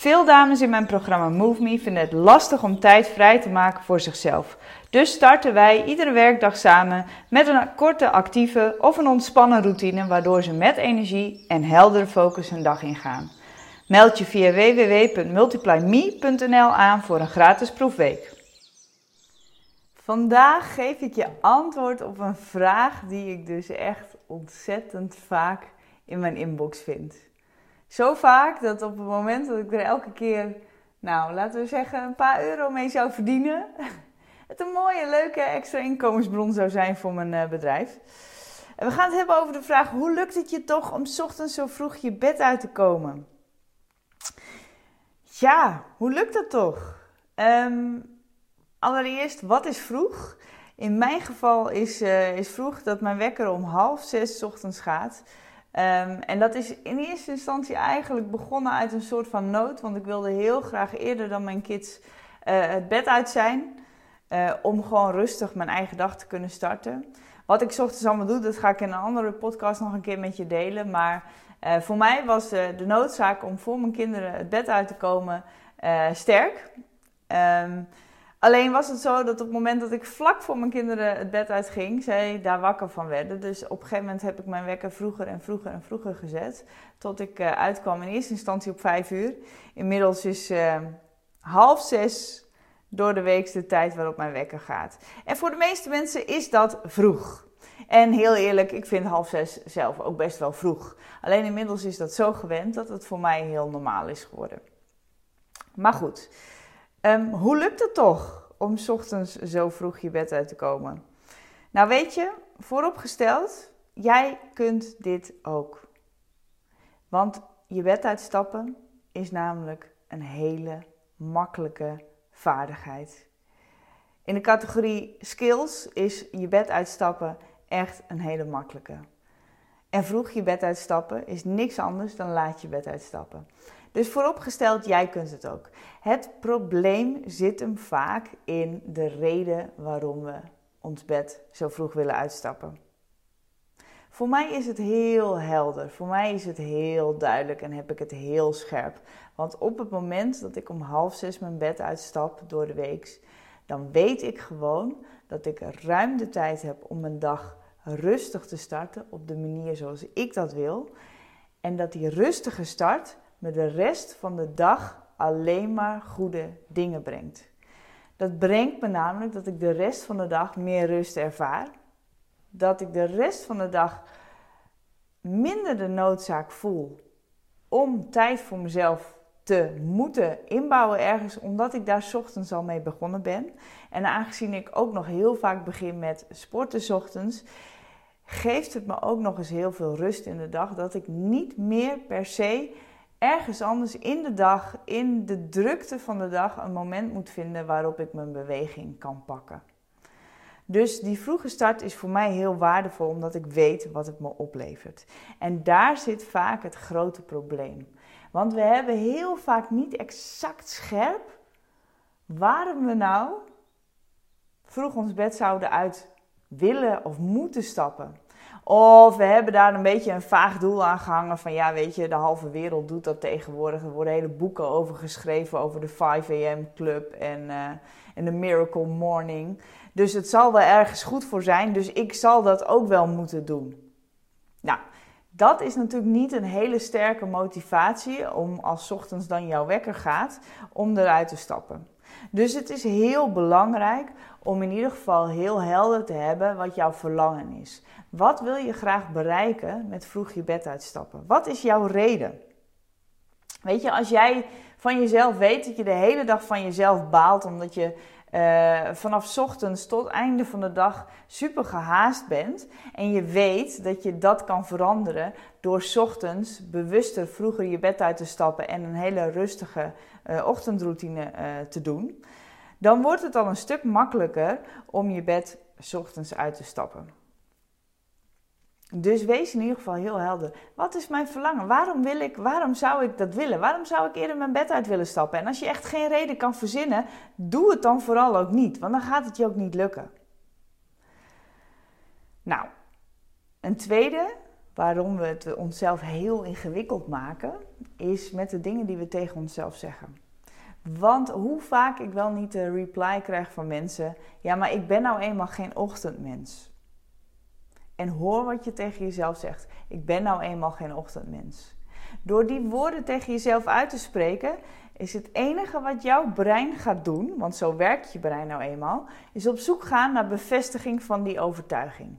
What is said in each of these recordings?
Veel dames in mijn programma Move Me vinden het lastig om tijd vrij te maken voor zichzelf. Dus starten wij iedere werkdag samen met een korte actieve of een ontspannen routine waardoor ze met energie en heldere focus hun dag ingaan. Meld je via www.multiplyme.nl aan voor een gratis proefweek. Vandaag geef ik je antwoord op een vraag die ik dus echt ontzettend vaak in mijn inbox vind. Zo vaak dat op het moment dat ik er elke keer, nou laten we zeggen, een paar euro mee zou verdienen, het een mooie, leuke extra inkomensbron zou zijn voor mijn uh, bedrijf. En we gaan het hebben over de vraag: hoe lukt het je toch om ochtends zo vroeg je bed uit te komen? Ja, hoe lukt dat toch? Um, allereerst, wat is vroeg? In mijn geval is, uh, is vroeg dat mijn wekker om half zes ochtends gaat. Um, en dat is in eerste instantie eigenlijk begonnen uit een soort van nood. Want ik wilde heel graag eerder dan mijn kids uh, het bed uit zijn. Uh, om gewoon rustig mijn eigen dag te kunnen starten. Wat ik ochtends allemaal doe, dat ga ik in een andere podcast nog een keer met je delen. Maar uh, voor mij was de noodzaak om voor mijn kinderen het bed uit te komen sterk. Um, Alleen was het zo dat op het moment dat ik vlak voor mijn kinderen het bed uitging, zij daar wakker van werden. Dus op een gegeven moment heb ik mijn wekker vroeger en vroeger en vroeger gezet. Tot ik uh, uitkwam in eerste instantie op vijf uur. Inmiddels is uh, half zes door de week de tijd waarop mijn wekker gaat. En voor de meeste mensen is dat vroeg. En heel eerlijk, ik vind half zes zelf ook best wel vroeg. Alleen inmiddels is dat zo gewend dat het voor mij heel normaal is geworden. Maar goed. Um, hoe lukt het toch om ochtends zo vroeg je bed uit te komen? Nou weet je, vooropgesteld, jij kunt dit ook. Want je bed uitstappen is namelijk een hele makkelijke vaardigheid. In de categorie skills is je bed uitstappen echt een hele makkelijke. En vroeg je bed uitstappen is niks anders dan laat je bed uitstappen. Dus vooropgesteld, jij kunt het ook. Het probleem zit hem vaak in de reden waarom we ons bed zo vroeg willen uitstappen. Voor mij is het heel helder. Voor mij is het heel duidelijk en heb ik het heel scherp. Want op het moment dat ik om half zes mijn bed uitstap door de week, dan weet ik gewoon dat ik ruim de tijd heb om mijn dag rustig te starten op de manier zoals ik dat wil. En dat die rustige start me de rest van de dag alleen maar goede dingen brengt. Dat brengt me namelijk dat ik de rest van de dag meer rust ervaar. Dat ik de rest van de dag minder de noodzaak voel om tijd voor mezelf te moeten inbouwen ergens, omdat ik daar ochtends al mee begonnen ben. En aangezien ik ook nog heel vaak begin met sporten ochtends, geeft het me ook nog eens heel veel rust in de dag dat ik niet meer per se ergens anders in de dag, in de drukte van de dag, een moment moet vinden waarop ik mijn beweging kan pakken. Dus die vroege start is voor mij heel waardevol omdat ik weet wat het me oplevert. En daar zit vaak het grote probleem. Want we hebben heel vaak niet exact scherp waarom we nou vroeg ons bed zouden uit willen of moeten stappen. Of we hebben daar een beetje een vaag doel aan gehangen van ja, weet je, de halve wereld doet dat tegenwoordig. Er worden hele boeken over geschreven over de 5 a.m. club en, uh, en de miracle morning. Dus het zal wel ergens goed voor zijn, dus ik zal dat ook wel moeten doen. Dat is natuurlijk niet een hele sterke motivatie om als ochtends dan jouw wekker gaat, om eruit te stappen. Dus het is heel belangrijk om in ieder geval heel helder te hebben wat jouw verlangen is. Wat wil je graag bereiken met vroeg je bed uitstappen? Wat is jouw reden? Weet je, als jij van jezelf weet dat je de hele dag van jezelf baalt omdat je uh, vanaf ochtends tot einde van de dag super gehaast bent. En je weet dat je dat kan veranderen door ochtends bewuster vroeger je bed uit te stappen en een hele rustige uh, ochtendroutine uh, te doen. Dan wordt het al een stuk makkelijker om je bed ochtends uit te stappen. Dus wees in ieder geval heel helder. Wat is mijn verlangen? Waarom wil ik, waarom zou ik dat willen? Waarom zou ik eerder mijn bed uit willen stappen? En als je echt geen reden kan verzinnen, doe het dan vooral ook niet, want dan gaat het je ook niet lukken. Nou, een tweede waarom we het onszelf heel ingewikkeld maken, is met de dingen die we tegen onszelf zeggen. Want hoe vaak ik wel niet de reply krijg van mensen: ja, maar ik ben nou eenmaal geen ochtendmens. En hoor wat je tegen jezelf zegt. Ik ben nou eenmaal geen ochtendmens. Door die woorden tegen jezelf uit te spreken, is het enige wat jouw brein gaat doen, want zo werkt je brein nou eenmaal, is op zoek gaan naar bevestiging van die overtuiging.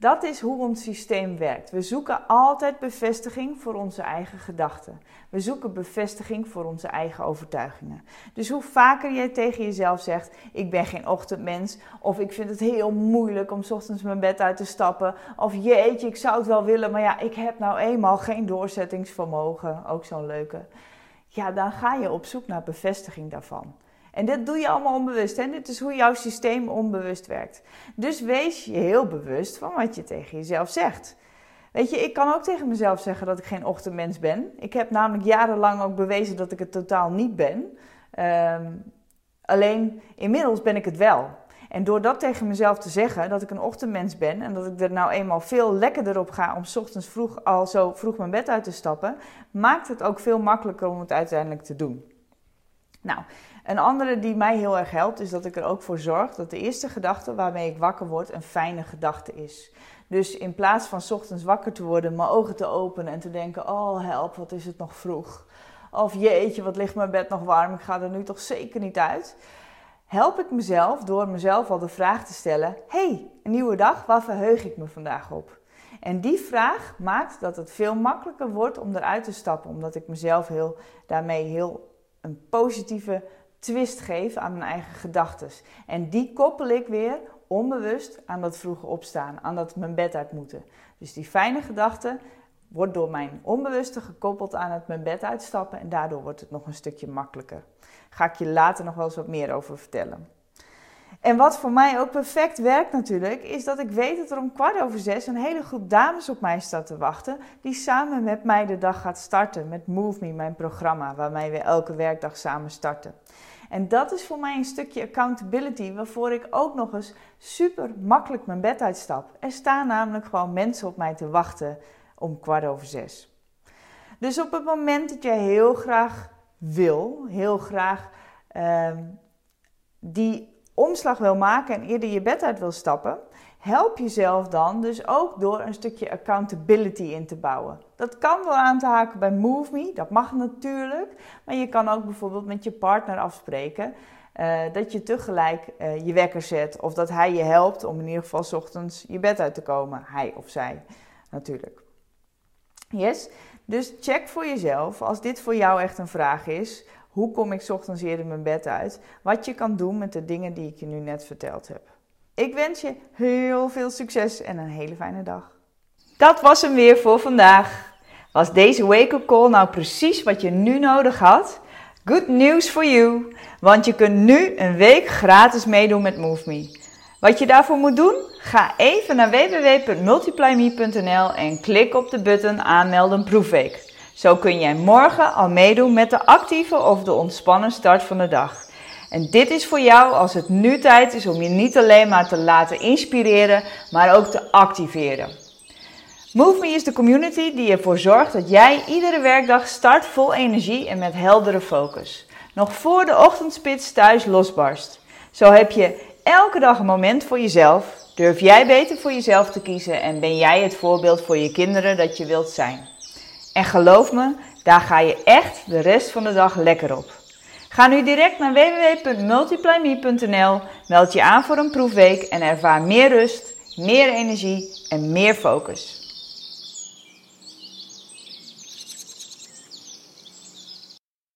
Dat is hoe ons systeem werkt. We zoeken altijd bevestiging voor onze eigen gedachten. We zoeken bevestiging voor onze eigen overtuigingen. Dus hoe vaker jij tegen jezelf zegt: Ik ben geen ochtendmens. Of ik vind het heel moeilijk om ochtends mijn bed uit te stappen. Of jeetje, ik zou het wel willen, maar ja, ik heb nou eenmaal geen doorzettingsvermogen. Ook zo'n leuke. Ja, dan ga je op zoek naar bevestiging daarvan. En dit doe je allemaal onbewust. Hè? Dit is hoe jouw systeem onbewust werkt. Dus wees je heel bewust van wat je tegen jezelf zegt. Weet je, ik kan ook tegen mezelf zeggen dat ik geen ochtendmens ben. Ik heb namelijk jarenlang ook bewezen dat ik het totaal niet ben. Ehm, alleen inmiddels ben ik het wel. En door dat tegen mezelf te zeggen, dat ik een ochtendmens ben en dat ik er nou eenmaal veel lekkerder op ga om s ochtends vroeg al zo vroeg mijn bed uit te stappen, maakt het ook veel makkelijker om het uiteindelijk te doen. Nou, een andere die mij heel erg helpt, is dat ik er ook voor zorg dat de eerste gedachte waarmee ik wakker word een fijne gedachte is. Dus in plaats van ochtends wakker te worden, mijn ogen te openen en te denken: Oh help, wat is het nog vroeg? Of jeetje, wat ligt mijn bed nog warm, ik ga er nu toch zeker niet uit. Help ik mezelf door mezelf al de vraag te stellen: hey, een nieuwe dag, waar verheug ik me vandaag op? En die vraag maakt dat het veel makkelijker wordt om eruit te stappen, omdat ik mezelf heel, daarmee heel een positieve twist geef aan mijn eigen gedachten. En die koppel ik weer onbewust aan dat vroege opstaan, aan dat mijn bed uit moeten. Dus die fijne gedachte wordt door mijn onbewuste gekoppeld aan het mijn bed uitstappen en daardoor wordt het nog een stukje makkelijker. Ga ik je later nog wel eens wat meer over vertellen. En wat voor mij ook perfect werkt natuurlijk, is dat ik weet dat er om kwart over zes een hele groep dames op mij staat te wachten, die samen met mij de dag gaat starten met Move Me, mijn programma, waarmee we elke werkdag samen starten. En dat is voor mij een stukje accountability, waarvoor ik ook nog eens super makkelijk mijn bed uitstap. Er staan namelijk gewoon mensen op mij te wachten om kwart over zes. Dus op het moment dat jij heel graag wil, heel graag ehm, die omslag wil maken en eerder je bed uit wil stappen, help jezelf dan dus ook door een stukje accountability in te bouwen. Dat kan wel aan te haken bij MoveMe, dat mag natuurlijk. Maar je kan ook bijvoorbeeld met je partner afspreken uh, dat je tegelijk uh, je wekker zet. Of dat hij je helpt om in ieder geval s ochtends je bed uit te komen. Hij of zij natuurlijk. Yes? Dus check voor jezelf, als dit voor jou echt een vraag is, hoe kom ik ochtends eerder mijn bed uit? Wat je kan doen met de dingen die ik je nu net verteld heb. Ik wens je heel veel succes en een hele fijne dag. Dat was hem weer voor vandaag. Was deze wake-up call nou precies wat je nu nodig had? Good news for you, want je kunt nu een week gratis meedoen met MoveMe. Wat je daarvoor moet doen? Ga even naar www.multiplyme.nl en klik op de button aanmelden proefweek. Zo kun jij morgen al meedoen met de actieve of de ontspannen start van de dag. En dit is voor jou als het nu tijd is om je niet alleen maar te laten inspireren, maar ook te activeren. Move Me is de community die ervoor zorgt dat jij iedere werkdag start vol energie en met heldere focus. Nog voor de ochtendspits thuis losbarst. Zo heb je elke dag een moment voor jezelf. Durf jij beter voor jezelf te kiezen en ben jij het voorbeeld voor je kinderen dat je wilt zijn. En geloof me, daar ga je echt de rest van de dag lekker op. Ga nu direct naar www.multiplyme.nl, meld je aan voor een proefweek en ervaar meer rust, meer energie en meer focus.